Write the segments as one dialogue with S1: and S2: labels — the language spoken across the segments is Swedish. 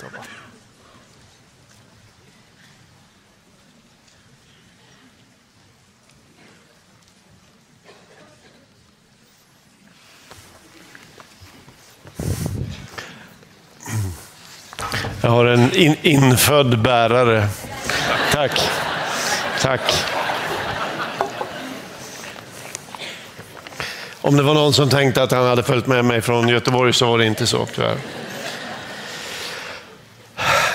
S1: ta vatten. Jag har en in, infödd bärare. Tack. Tack. Om det var någon som tänkte att han hade följt med mig från Göteborg så var det inte så tyvärr.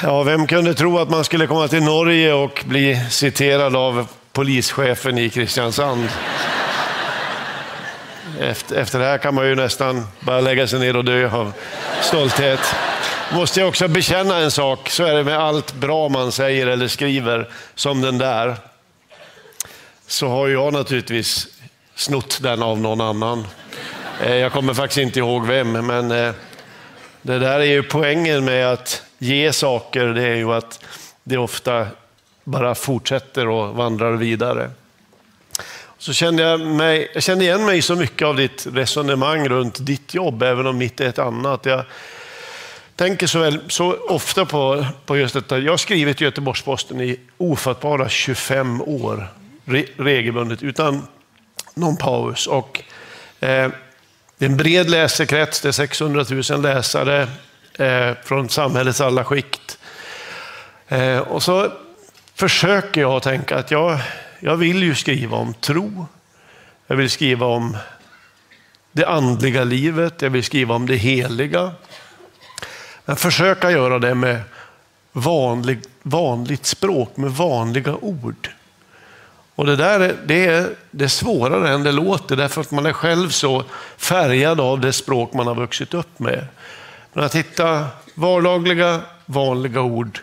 S1: Ja, vem kunde tro att man skulle komma till Norge och bli citerad av polischefen i Kristiansand? Efter, efter det här kan man ju nästan bara lägga sig ner och dö av stolthet. Måste jag också bekänna en sak, så är det med allt bra man säger eller skriver, som den där. Så har jag naturligtvis snott den av någon annan. Eh, jag kommer faktiskt inte ihåg vem, men eh, det där är ju poängen med att ge saker, det är ju att det ofta bara fortsätter och vandrar vidare. Så kände jag, mig, jag kände igen mig så mycket av ditt resonemang runt ditt jobb, även om mitt är ett annat. Jag tänker så, väl, så ofta på, på just detta. Jag har skrivit i Göteborgs-Posten i ofattbara 25 år, re, regelbundet, utan någon paus. Och, eh, det är en bred läsekrets, det är 600 000 läsare eh, från samhällets alla skikt. Eh, och så försöker jag tänka att jag, jag vill ju skriva om tro. Jag vill skriva om det andliga livet, jag vill skriva om det heliga. Men försöka göra det med vanlig, vanligt språk, med vanliga ord. Och det där det är, det är svårare än det låter därför att man är själv så färgad av det språk man har vuxit upp med. Men att hitta vardagliga, vanliga ord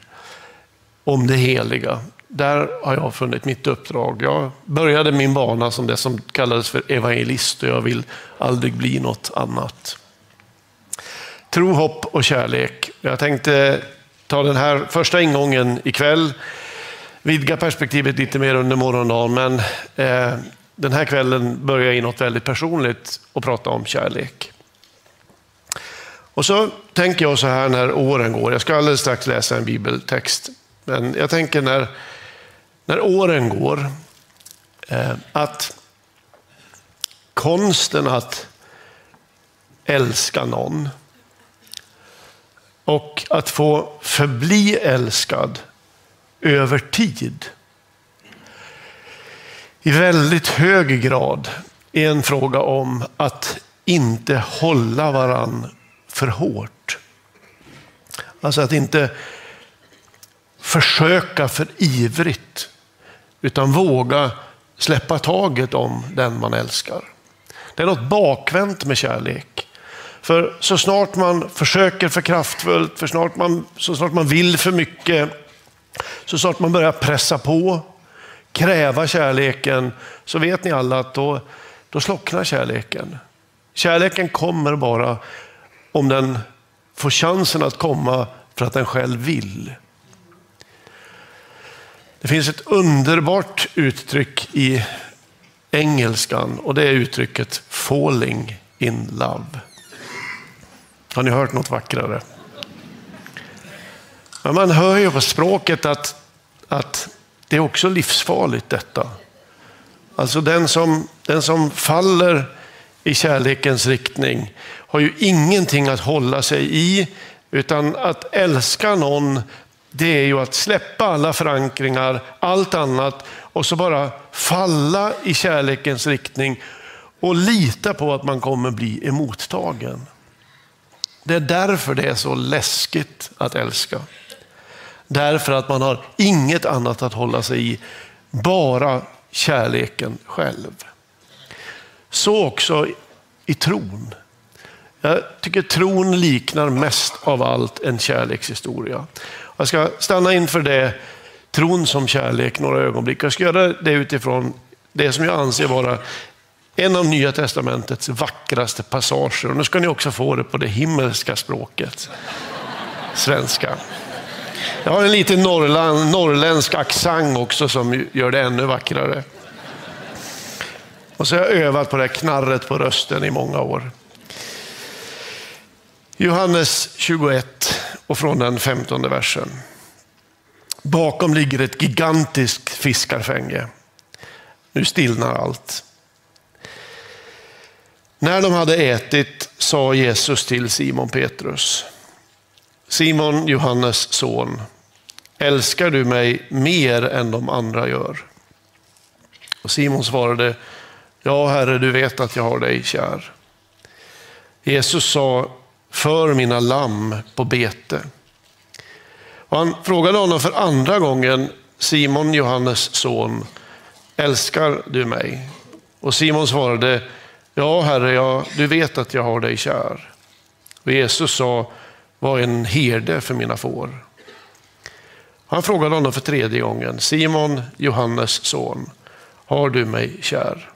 S1: om det heliga, där har jag funnit mitt uppdrag. Jag började min bana som det som kallades för evangelist och jag vill aldrig bli något annat. Tro, hopp och kärlek. Jag tänkte ta den här första ingången ikväll vidga perspektivet lite mer under morgondagen, men eh, den här kvällen börjar jag i något väldigt personligt och prata om kärlek. Och så tänker jag så här när åren går, jag ska alldeles strax läsa en bibeltext, men jag tänker när, när åren går, eh, att konsten att älska någon och att få förbli älskad över tid i väldigt hög grad är en fråga om att inte hålla varann för hårt. Alltså att inte försöka för ivrigt, utan våga släppa taget om den man älskar. Det är något bakvänt med kärlek. För så snart man försöker för kraftfullt, för snart man, så snart man vill för mycket, så snart man börjar pressa på, kräva kärleken, så vet ni alla att då, då slocknar kärleken. Kärleken kommer bara om den får chansen att komma för att den själv vill. Det finns ett underbart uttryck i engelskan och det är uttrycket falling in love. Har ni hört något vackrare? Men man hör ju på språket att, att det är också livsfarligt detta. Alltså den som, den som faller i kärlekens riktning har ju ingenting att hålla sig i, utan att älska någon, det är ju att släppa alla förankringar, allt annat och så bara falla i kärlekens riktning och lita på att man kommer bli emottagen. Det är därför det är så läskigt att älska. Därför att man har inget annat att hålla sig i, bara kärleken själv. Så också i tron. Jag tycker tron liknar mest av allt en kärlekshistoria. Jag ska stanna inför det, tron som kärlek, några ögonblick. Jag ska göra det utifrån det som jag anser vara en av Nya Testamentets vackraste passager. Och nu ska ni också få det på det himmelska språket, svenska. Jag har en liten norrländsk accent också som gör det ännu vackrare. Och så har jag övat på det här knarret på rösten i många år. Johannes 21 och från den femtonde versen. Bakom ligger ett gigantiskt fiskarfänge. Nu stillnar allt. När de hade ätit sa Jesus till Simon Petrus, Simon Johannes son, älskar du mig mer än de andra gör? Och Simon svarade, ja Herre, du vet att jag har dig kär. Jesus sa, för mina lamm på bete. Och han frågade honom för andra gången, Simon Johannes son, älskar du mig? Och Simon svarade, ja Herre, ja, du vet att jag har dig kär. Och Jesus sa, var en herde för mina får. Han frågade honom för tredje gången, Simon, Johannes son, har du mig kär?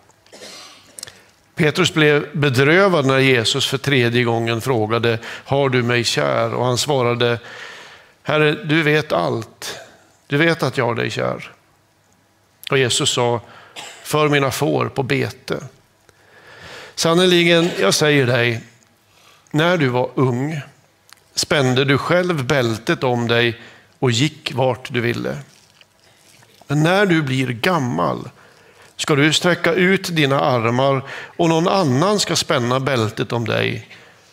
S1: Petrus blev bedrövad när Jesus för tredje gången frågade, har du mig kär? Och han svarade, Herre, du vet allt. Du vet att jag har dig kär. Och Jesus sa, för mina får på bete. Sannerligen, jag säger dig, när du var ung spände du själv bältet om dig och gick vart du ville. Men när du blir gammal ska du sträcka ut dina armar och någon annan ska spänna bältet om dig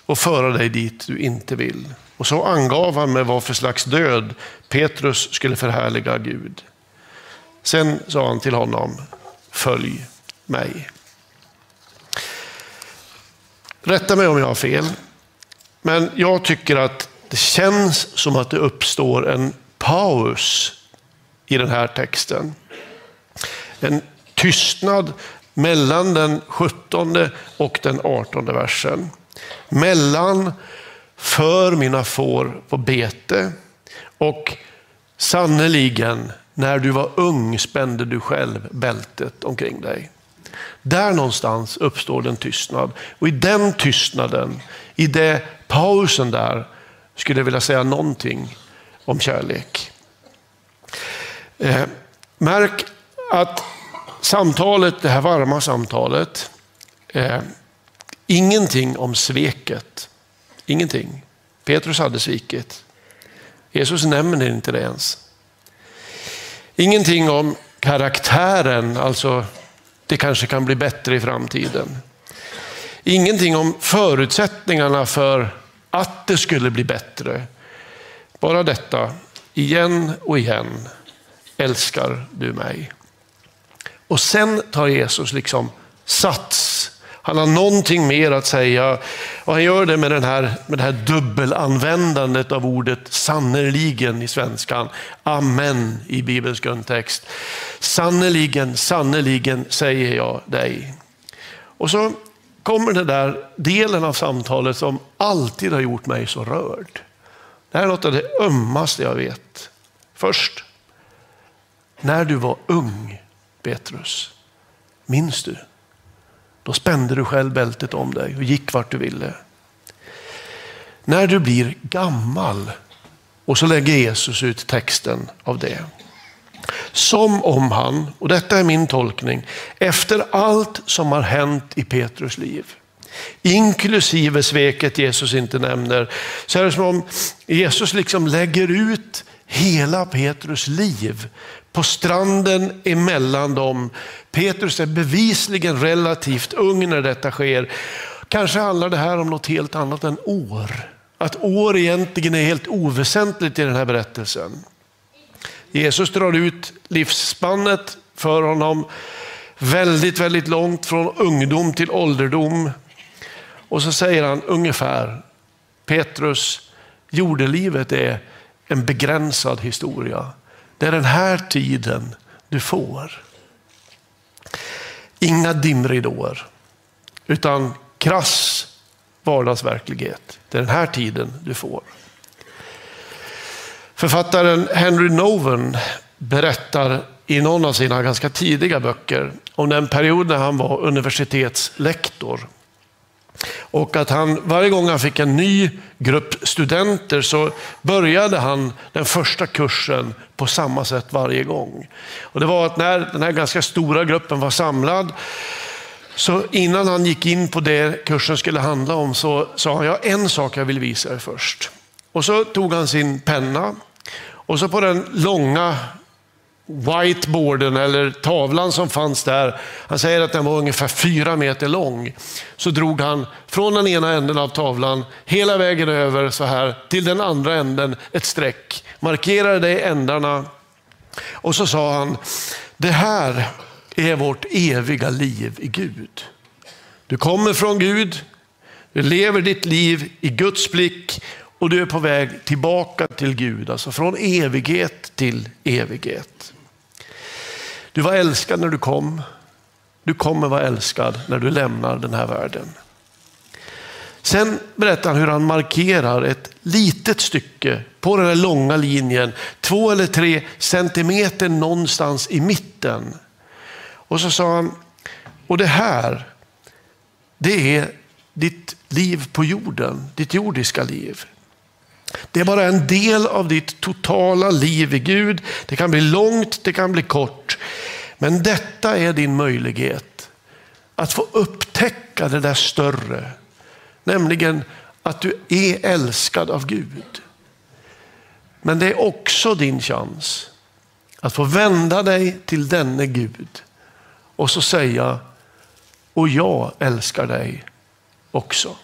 S1: och föra dig dit du inte vill. Och så angav han med vad för slags död Petrus skulle förhärliga Gud. Sen sa han till honom, följ mig. Rätta mig om jag har fel, men jag tycker att det känns som att det uppstår en paus i den här texten. En tystnad mellan den 17 och den 18 versen. Mellan för mina får på bete och sannerligen, när du var ung spände du själv bältet omkring dig. Där någonstans uppstår den tystnad och i den tystnaden, i den pausen där, skulle jag vilja säga någonting om kärlek. Eh, märk att samtalet, det här varma samtalet, eh, ingenting om sveket. Ingenting. Petrus hade svikit. Jesus nämner inte det ens. Ingenting om karaktären, alltså det kanske kan bli bättre i framtiden. Ingenting om förutsättningarna för att det skulle bli bättre. Bara detta, igen och igen, älskar du mig. Och sen tar Jesus liksom sats. Han har någonting mer att säga och han gör det med, den här, med det här dubbelanvändandet av ordet sannerligen i svenskan. Amen i Bibelns grundtext. Sannerligen, sannerligen säger jag dig. Och så kommer den där delen av samtalet som alltid har gjort mig så rörd. Det här är något av det ömmaste jag vet. Först, när du var ung Petrus, minns du? Då spände du själv bältet om dig och gick vart du ville. När du blir gammal, och så lägger Jesus ut texten av det. Som om han, och detta är min tolkning, efter allt som har hänt i Petrus liv, inklusive sveket Jesus inte nämner, så är det som om Jesus liksom lägger ut hela Petrus liv på stranden emellan dem. Petrus är bevisligen relativt ung när detta sker. Kanske handlar det här om något helt annat än år. Att år egentligen är helt oväsentligt i den här berättelsen. Jesus drar ut livsspannet för honom väldigt, väldigt långt från ungdom till ålderdom. Och så säger han ungefär, Petrus, jordelivet är en begränsad historia. Det är den här tiden du får. Inga dimridåer, utan krass vardagsverklighet. Det är den här tiden du får. Författaren Henry Noven berättar i någon av sina ganska tidiga böcker om den period när han var universitetslektor. Och att han varje gång han fick en ny grupp studenter så började han den första kursen på samma sätt varje gång. Och det var att när den här ganska stora gruppen var samlad så innan han gick in på det kursen skulle handla om så sa han, ja en sak jag vill visa er först. Och så tog han sin penna och så på den långa whiteboarden eller tavlan som fanns där, han säger att den var ungefär fyra meter lång, så drog han från den ena änden av tavlan hela vägen över så här till den andra änden ett streck, markerade det i ändarna och så sa han, det här är vårt eviga liv i Gud. Du kommer från Gud, du lever ditt liv i Guds blick och du är på väg tillbaka till Gud, alltså från evighet till evighet. Du var älskad när du kom. Du kommer vara älskad när du lämnar den här världen. Sen berättar han hur han markerar ett litet stycke på den här långa linjen, två eller tre centimeter någonstans i mitten. Och så sa han, och det här, det är ditt liv på jorden, ditt jordiska liv. Det är bara en del av ditt totala liv i Gud. Det kan bli långt, det kan bli kort. Men detta är din möjlighet att få upptäcka det där större. Nämligen att du är älskad av Gud. Men det är också din chans att få vända dig till denne Gud och så säga, och jag älskar dig också.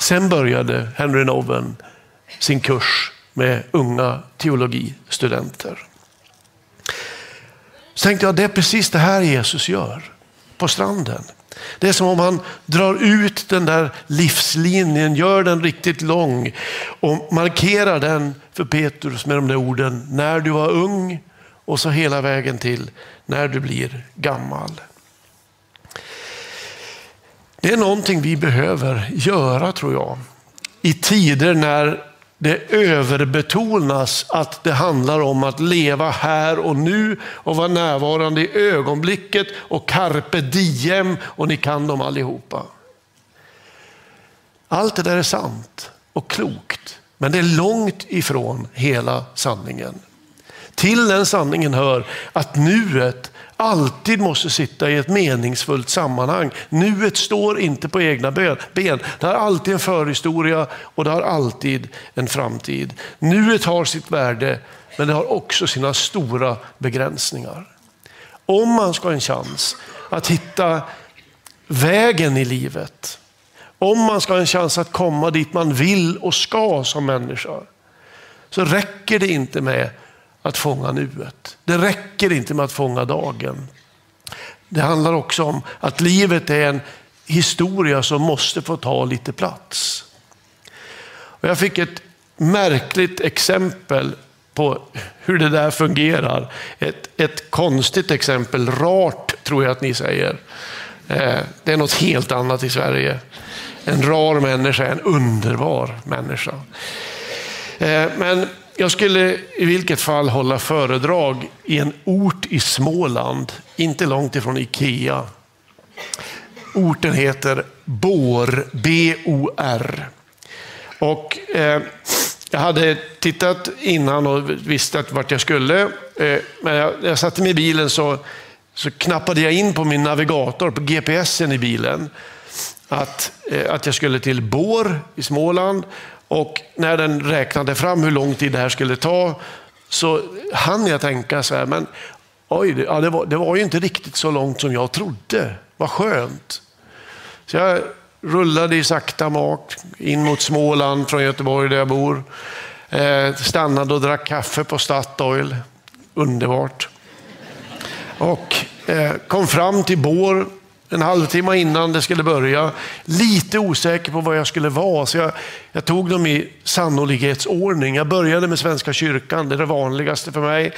S1: Sen började Henry Noven sin kurs med unga teologistudenter. Så tänkte jag, det är precis det här Jesus gör på stranden. Det är som om han drar ut den där livslinjen, gör den riktigt lång och markerar den för Petrus med de där orden, när du var ung och så hela vägen till när du blir gammal. Det är någonting vi behöver göra tror jag. I tider när det överbetonas att det handlar om att leva här och nu och vara närvarande i ögonblicket och carpe diem och ni kan dem allihopa. Allt det där är sant och klokt, men det är långt ifrån hela sanningen. Till den sanningen hör att nuet alltid måste sitta i ett meningsfullt sammanhang. Nuet står inte på egna ben. Det har alltid en förhistoria och det har alltid en framtid. Nuet har sitt värde, men det har också sina stora begränsningar. Om man ska ha en chans att hitta vägen i livet, om man ska ha en chans att komma dit man vill och ska som människa, så räcker det inte med att fånga nuet. Det räcker inte med att fånga dagen. Det handlar också om att livet är en historia som måste få ta lite plats. Och jag fick ett märkligt exempel på hur det där fungerar. Ett, ett konstigt exempel, rart tror jag att ni säger. Eh, det är något helt annat i Sverige. En rar människa är en underbar människa. Eh, men jag skulle i vilket fall hålla föredrag i en ort i Småland, inte långt ifrån Ikea. Orten heter Bor, B-O-R. Och eh, jag hade tittat innan och visste vart jag skulle. Eh, men jag, jag satte mig i bilen så, så knappade jag in på min navigator, på GPSen i bilen, att, eh, att jag skulle till Bor i Småland och när den räknade fram hur lång tid det här skulle ta så hann jag tänka så här, men oj, det, ja, det, var, det var ju inte riktigt så långt som jag trodde. Vad skönt. Så jag rullade i sakta mak in mot Småland från Göteborg där jag bor. Eh, stannade och drack kaffe på Statoil. Underbart. Och eh, kom fram till Bår en halvtimme innan det skulle börja. Lite osäker på vad jag skulle vara, så jag, jag tog dem i sannolikhetsordning. Jag började med Svenska kyrkan, det är det vanligaste för mig.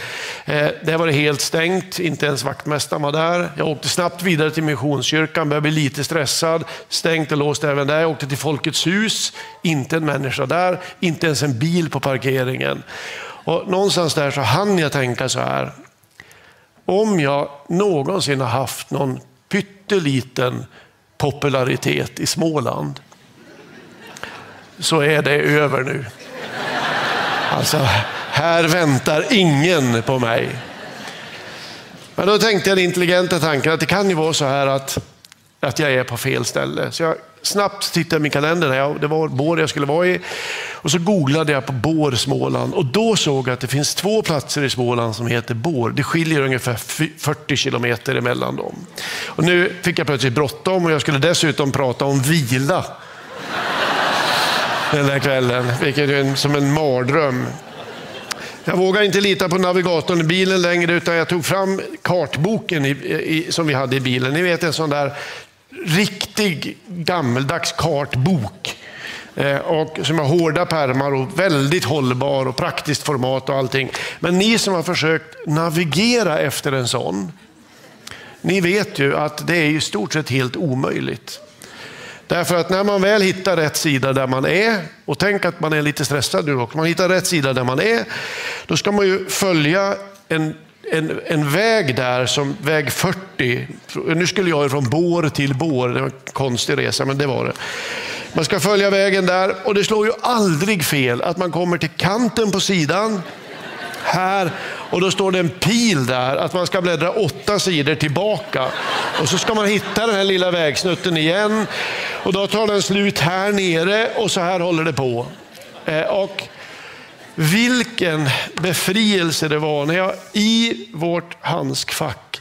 S1: Eh, där var det helt stängt, inte ens vaktmästaren var där. Jag åkte snabbt vidare till Missionskyrkan, började bli lite stressad. Stängt och låst även där. Jag åkte till Folkets hus, inte en människa där, inte ens en bil på parkeringen. Och någonstans där så hann jag tänka så här, om jag någonsin har haft någon pytteliten popularitet i Småland så är det över nu. Alltså, här väntar ingen på mig. Men då tänkte jag den intelligenta tanken att det kan ju vara så här att, att jag är på fel ställe. Så jag snabbt tittade jag i min kalender, det var Bår jag skulle vara i. Och så googlade jag på Bår, Småland och då såg jag att det finns två platser i Småland som heter Bår. Det skiljer ungefär 40 kilometer emellan dem. Och nu fick jag plötsligt bråttom och jag skulle dessutom prata om vila den där kvällen, vilket är som en mardröm. Jag vågar inte lita på navigatorn i bilen längre utan jag tog fram kartboken i, i, som vi hade i bilen. Ni vet en sån där riktig gammeldags kartbok. Eh, och som har hårda pärmar och väldigt hållbar och praktiskt format och allting. Men ni som har försökt navigera efter en sån, ni vet ju att det är i stort sett helt omöjligt. Därför att när man väl hittar rätt sida där man är, och tänk att man är lite stressad nu också, man hittar rätt sida där man är, då ska man ju följa en, en, en väg där som väg 40. Nu skulle jag från Bår till Bår, det var en konstig resa men det var det. Man ska följa vägen där och det slår ju aldrig fel att man kommer till kanten på sidan här och då står det en pil där att man ska bläddra åtta sidor tillbaka. Och så ska man hitta den här lilla vägsnutten igen och då tar den slut här nere och så här håller det på. Eh, och vilken befrielse det var när jag i vårt handskfack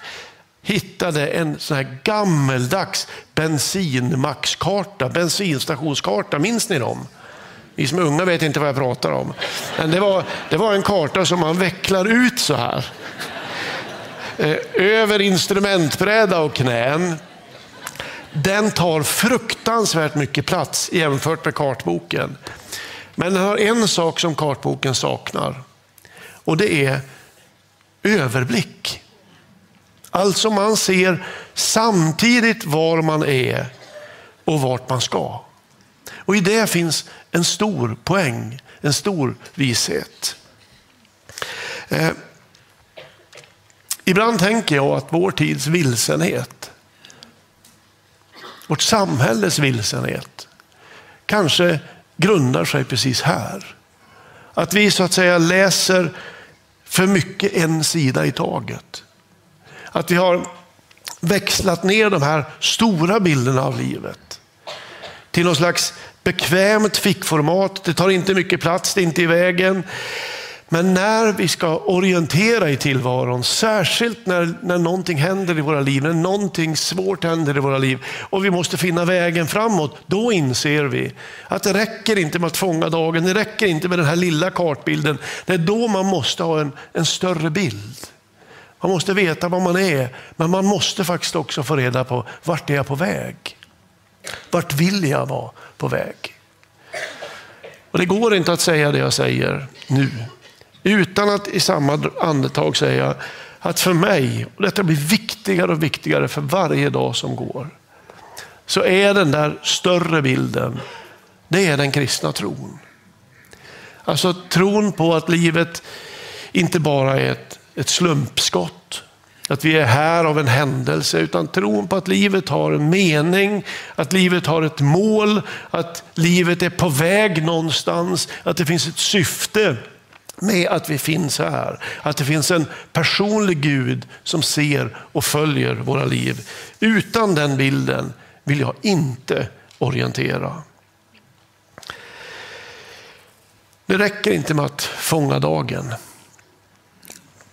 S1: hittade en sån här gammeldags bensinmaxkarta, bensinstationskarta. Minns ni dem? Ni som är unga vet inte vad jag pratar om. Men det var, det var en karta som man vecklar ut så här. Eh, över instrumentbräda och knän. Den tar fruktansvärt mycket plats jämfört med kartboken. Men den har en sak som kartboken saknar. Och det är överblick. Alltså man ser samtidigt var man är och vart man ska. Och i det finns en stor poäng, en stor vishet. Eh, ibland tänker jag att vår tids vilsenhet, vårt samhälles vilsenhet, kanske grundar sig precis här. Att vi så att säga läser för mycket en sida i taget. Att vi har växlat ner de här stora bilderna av livet till någon slags bekvämt fickformat. Det tar inte mycket plats, det är inte i vägen. Men när vi ska orientera i tillvaron, särskilt när, när någonting händer i våra liv, när någonting svårt händer i våra liv och vi måste finna vägen framåt, då inser vi att det räcker inte med att fånga dagen, det räcker inte med den här lilla kartbilden. Det är då man måste ha en, en större bild. Man måste veta var man är, men man måste faktiskt också få reda på vart är jag på väg? Vart vill jag vara på väg? Och Det går inte att säga det jag säger nu utan att i samma andetag säga att för mig, och detta blir viktigare och viktigare för varje dag som går, så är den där större bilden, det är den kristna tron. Alltså tron på att livet inte bara är ett, ett slumpskott, att vi är här av en händelse, utan tron på att livet har en mening, att livet har ett mål, att livet är på väg någonstans, att det finns ett syfte med att vi finns här. Att det finns en personlig Gud som ser och följer våra liv. Utan den bilden vill jag inte orientera. Det räcker inte med att fånga dagen.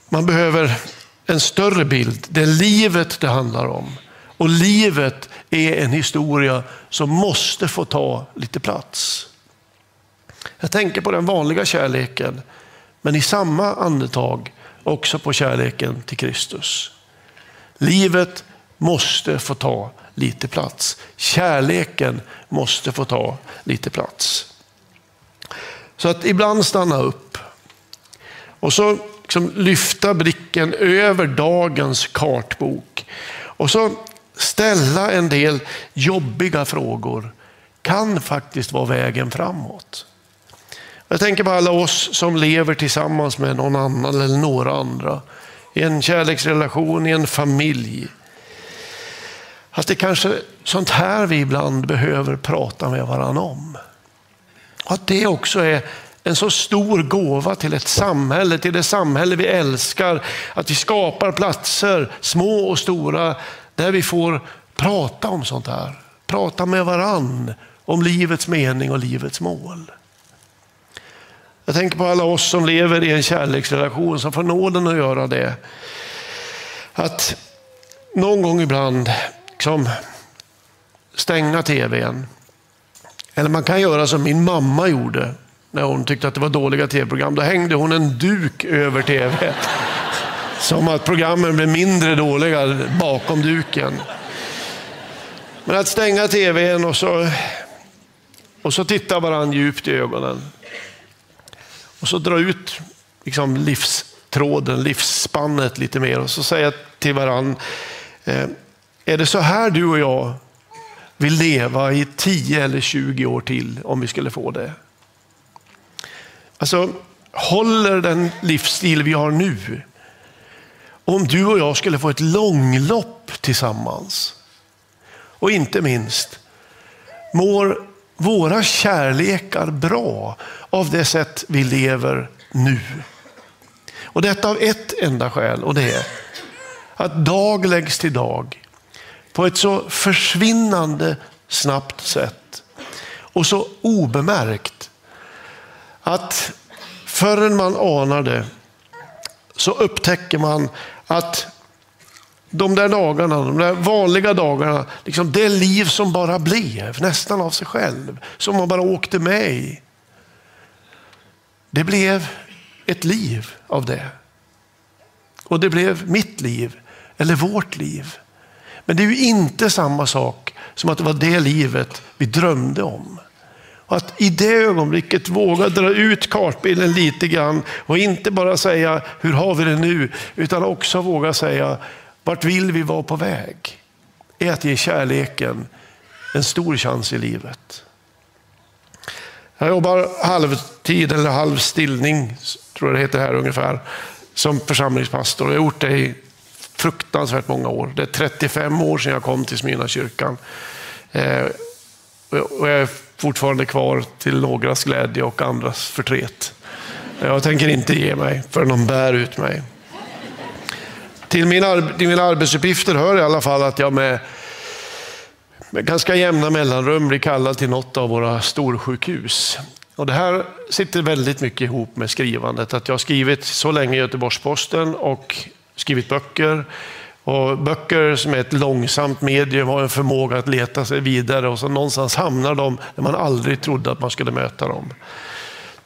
S1: Man behöver en större bild. Det är livet det handlar om. Och livet är en historia som måste få ta lite plats. Jag tänker på den vanliga kärleken, men i samma andetag också på kärleken till Kristus. Livet måste få ta lite plats. Kärleken måste få ta lite plats. Så att ibland stanna upp och så liksom lyfta blicken över dagens kartbok och så ställa en del jobbiga frågor kan faktiskt vara vägen framåt. Jag tänker på alla oss som lever tillsammans med någon annan eller några andra. I en kärleksrelation, i en familj. Att det kanske är sånt här vi ibland behöver prata med varandra om. Och att det också är en så stor gåva till ett samhälle, till det samhälle vi älskar. Att vi skapar platser, små och stora, där vi får prata om sånt här. prata med varann om livets mening och livets mål. Jag tänker på alla oss som lever i en kärleksrelation som får nåden att göra det. Att någon gång ibland liksom, stänga tvn. Eller man kan göra som min mamma gjorde när hon tyckte att det var dåliga tv-program. Då hängde hon en duk över tv. Som att programmen blev mindre dåliga bakom duken. Men att stänga tvn och så, och så titta varandra djupt i ögonen. Och så dra ut liksom, livstråden, livsspannet lite mer och så säga till varandra, eh, är det så här du och jag vill leva i 10 eller 20 år till om vi skulle få det? Alltså, håller den livsstil vi har nu? Om du och jag skulle få ett långlopp tillsammans. Och inte minst, mår våra kärlekar bra av det sätt vi lever nu? Och detta av ett enda skäl och det är att dag läggs till dag på ett så försvinnande snabbt sätt och så obemärkt att förrän man anar det så upptäcker man att de där dagarna, de där vanliga dagarna, liksom det liv som bara blev nästan av sig själv, som man bara åkte med i. Det blev ett liv av det. Och det blev mitt liv, eller vårt liv. Men det är ju inte samma sak som att det var det livet vi drömde om. Och att i det ögonblicket våga dra ut kartbilden lite grann och inte bara säga hur har vi det nu, utan också våga säga vart vill vi vara på väg? Är att ge kärleken en stor chans i livet. Jag jobbar halvtid eller halvstillning, tror jag det heter här ungefär, som församlingspastor. Jag har gjort det i fruktansvärt många år. Det är 35 år sedan jag kom till Smyrnakyrkan. Eh, och jag är fortfarande kvar till någras glädje och andras förtret. Jag tänker inte ge mig förrän de bär ut mig. Till mina, till mina arbetsuppgifter hör i alla fall att jag med, med ganska jämna mellanrum blir kallad till något av våra storsjukhus. Och det här sitter väldigt mycket ihop med skrivandet. Att jag har skrivit så länge i Göteborgs-Posten och skrivit böcker. Och böcker som är ett långsamt medium har en förmåga att leta sig vidare och så någonstans hamnar de där man aldrig trodde att man skulle möta dem.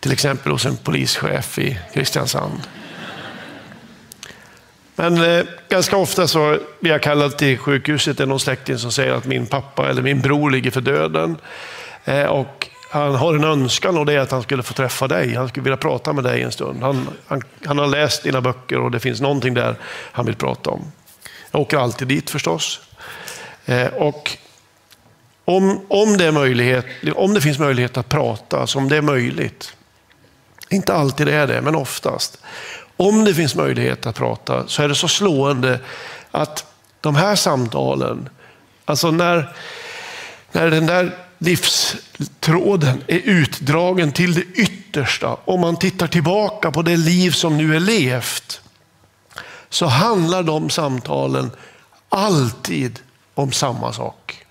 S1: Till exempel hos en polischef i Kristiansand. Men eh, ganska ofta så blir jag kallad till sjukhuset. Det är någon släkting som säger att min pappa eller min bror ligger för döden. Eh, och han har en önskan och det är att han skulle få träffa dig. Han skulle vilja prata med dig en stund. Han, han, han har läst dina böcker och det finns någonting där han vill prata om. Jag åker alltid dit förstås. Eh, och om, om, det är möjlighet, om det finns möjlighet att prata, som det är möjligt, inte alltid är det, men oftast. Om det finns möjlighet att prata så är det så slående att de här samtalen, alltså när, när den där livstråden är utdragen till det yttersta, om man tittar tillbaka på det liv som nu är levt, så handlar de samtalen alltid om samma sak.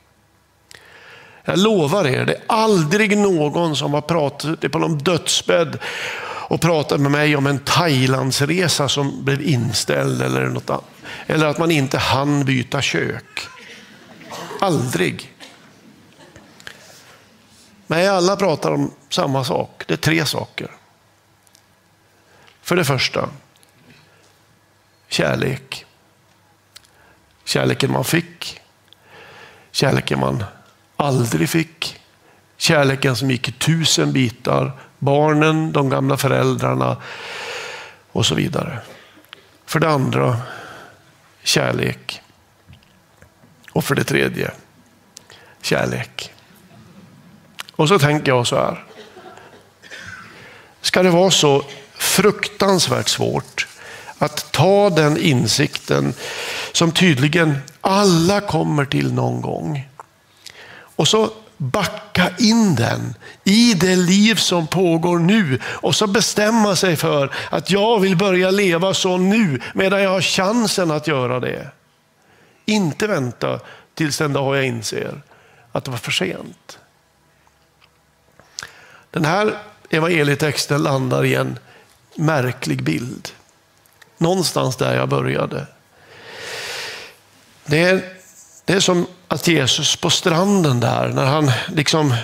S1: Jag lovar er, det är aldrig någon som har pratat på någon dödsbädd och pratade med mig om en Thailandsresa som blev inställd eller något annat. Eller att man inte hann byta kök. Aldrig. Nej, alla pratar om samma sak. Det är tre saker. För det första, kärlek. Kärleken man fick, kärleken man aldrig fick, kärleken som gick i tusen bitar, barnen, de gamla föräldrarna och så vidare. För det andra, kärlek. Och för det tredje, kärlek. Och så tänker jag så här. Ska det vara så fruktansvärt svårt att ta den insikten som tydligen alla kommer till någon gång. Och så backa in den i det liv som pågår nu och så bestämma sig för att jag vill börja leva så nu medan jag har chansen att göra det. Inte vänta tills den dag jag inser att det var för sent. Den här evangelietexten landar i en märklig bild. Någonstans där jag började. Det är, det är som att Jesus på stranden där, när han liksom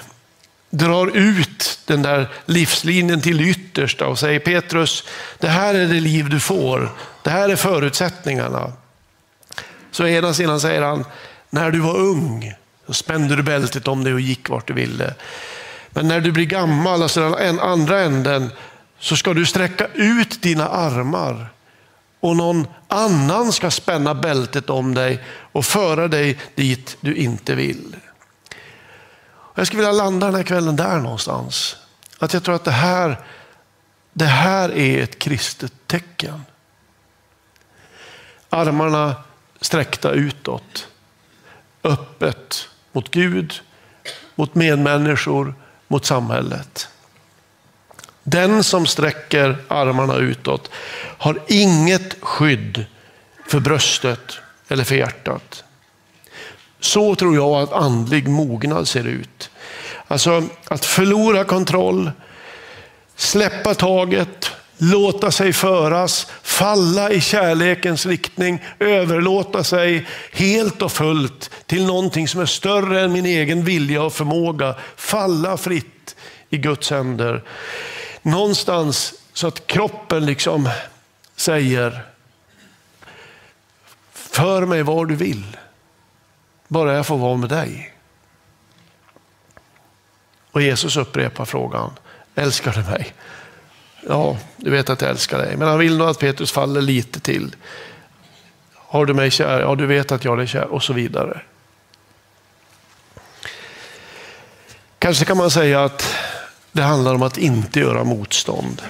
S1: drar ut den där livslinjen till yttersta och säger Petrus, det här är det liv du får. Det här är förutsättningarna. Så ena sidan säger han, när du var ung så spände du bältet om dig och gick vart du ville. Men när du blir gammal, alltså den andra änden, så ska du sträcka ut dina armar och någon annan ska spänna bältet om dig och föra dig dit du inte vill. Jag skulle vilja landa den här kvällen där någonstans. Att jag tror att det här, det här är ett kristet tecken. Armarna sträckta utåt. Öppet mot Gud, mot medmänniskor, mot samhället. Den som sträcker armarna utåt har inget skydd för bröstet eller för hjärtat. Så tror jag att andlig mognad ser ut. Alltså att förlora kontroll, släppa taget, låta sig föras, falla i kärlekens riktning, överlåta sig helt och fullt till någonting som är större än min egen vilja och förmåga. Falla fritt i Guds händer. Någonstans så att kroppen liksom säger, för mig var du vill, bara jag får vara med dig. Och Jesus upprepar frågan, älskar du mig? Ja, du vet att jag älskar dig. Men han vill nog att Petrus faller lite till. Har du mig kär? Ja, du vet att jag är dig kär. Och så vidare. Kanske kan man säga att det handlar om att inte göra motstånd.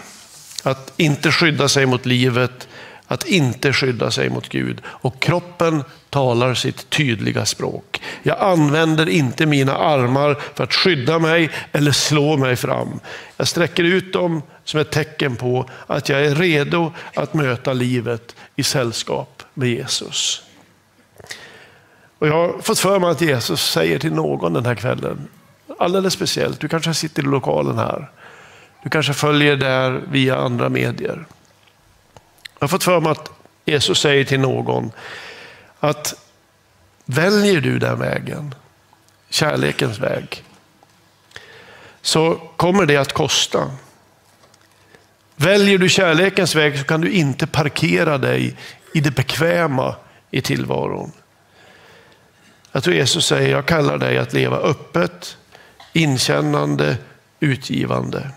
S1: Att inte skydda sig mot livet, att inte skydda sig mot Gud. Och kroppen talar sitt tydliga språk. Jag använder inte mina armar för att skydda mig eller slå mig fram. Jag sträcker ut dem som ett tecken på att jag är redo att möta livet i sällskap med Jesus. Och jag har fått för mig att Jesus säger till någon den här kvällen, alldeles speciellt, du kanske sitter i lokalen här, du kanske följer där via andra medier. Jag har fått för mig att Jesus säger till någon att väljer du den vägen, kärlekens väg, så kommer det att kosta. Väljer du kärlekens väg så kan du inte parkera dig i det bekväma i tillvaron. Jag tror Jesus säger, jag kallar dig att leva öppet, inkännande, utgivande.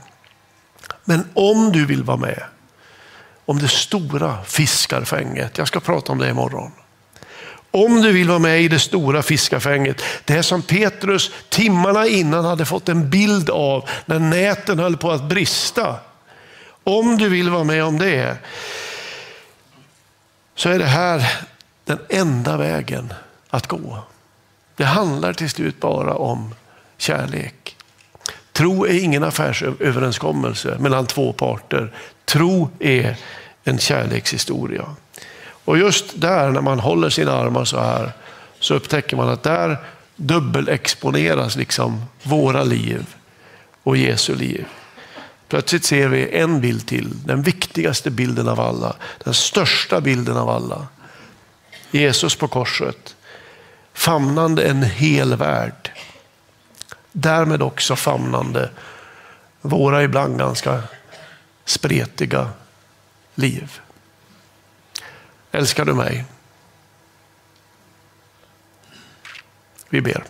S1: Men om du vill vara med om det stora fiskarfänget, jag ska prata om det imorgon. Om du vill vara med i det stora fiskarfänget, det som Petrus timmarna innan hade fått en bild av när näten höll på att brista. Om du vill vara med om det, så är det här den enda vägen att gå. Det handlar till slut bara om kärlek. Tro är ingen affärsöverenskommelse mellan två parter. Tro är en kärlekshistoria. Och just där när man håller sina armar så här så upptäcker man att där dubbelexponeras liksom våra liv och Jesu liv. Plötsligt ser vi en bild till, den viktigaste bilden av alla, den största bilden av alla. Jesus på korset, famnande en hel värld. Därmed också famnande våra ibland ganska spretiga liv. Älskar du mig? Vi ber.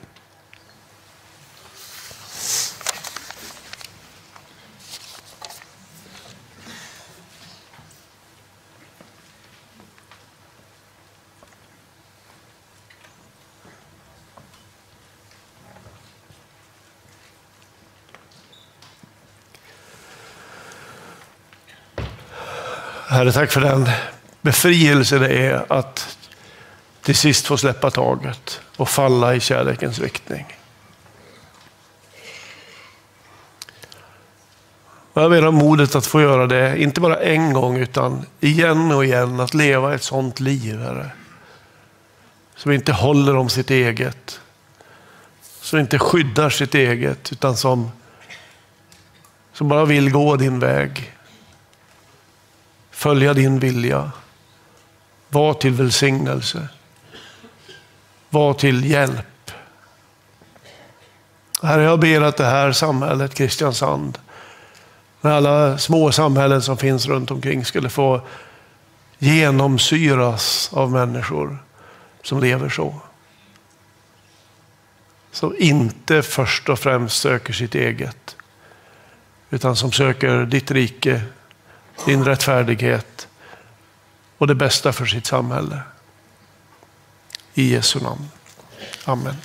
S1: Herre, tack för den befrielse det är att till sist få släppa taget och falla i kärlekens riktning. jag ber om modet att få göra det, inte bara en gång utan igen och igen, att leva ett sånt liv, Herre. Som inte håller om sitt eget. som inte skyddar sitt eget utan som, som bara vill gå din väg. Följa din vilja. Var till välsignelse. Var till hjälp. Herre, jag ber att det här samhället, Kristiansand, med alla små samhällen som finns runt omkring skulle få genomsyras av människor som lever så. Som inte först och främst söker sitt eget, utan som söker ditt rike, din rättfärdighet och det bästa för sitt samhälle. I Jesu namn. Amen.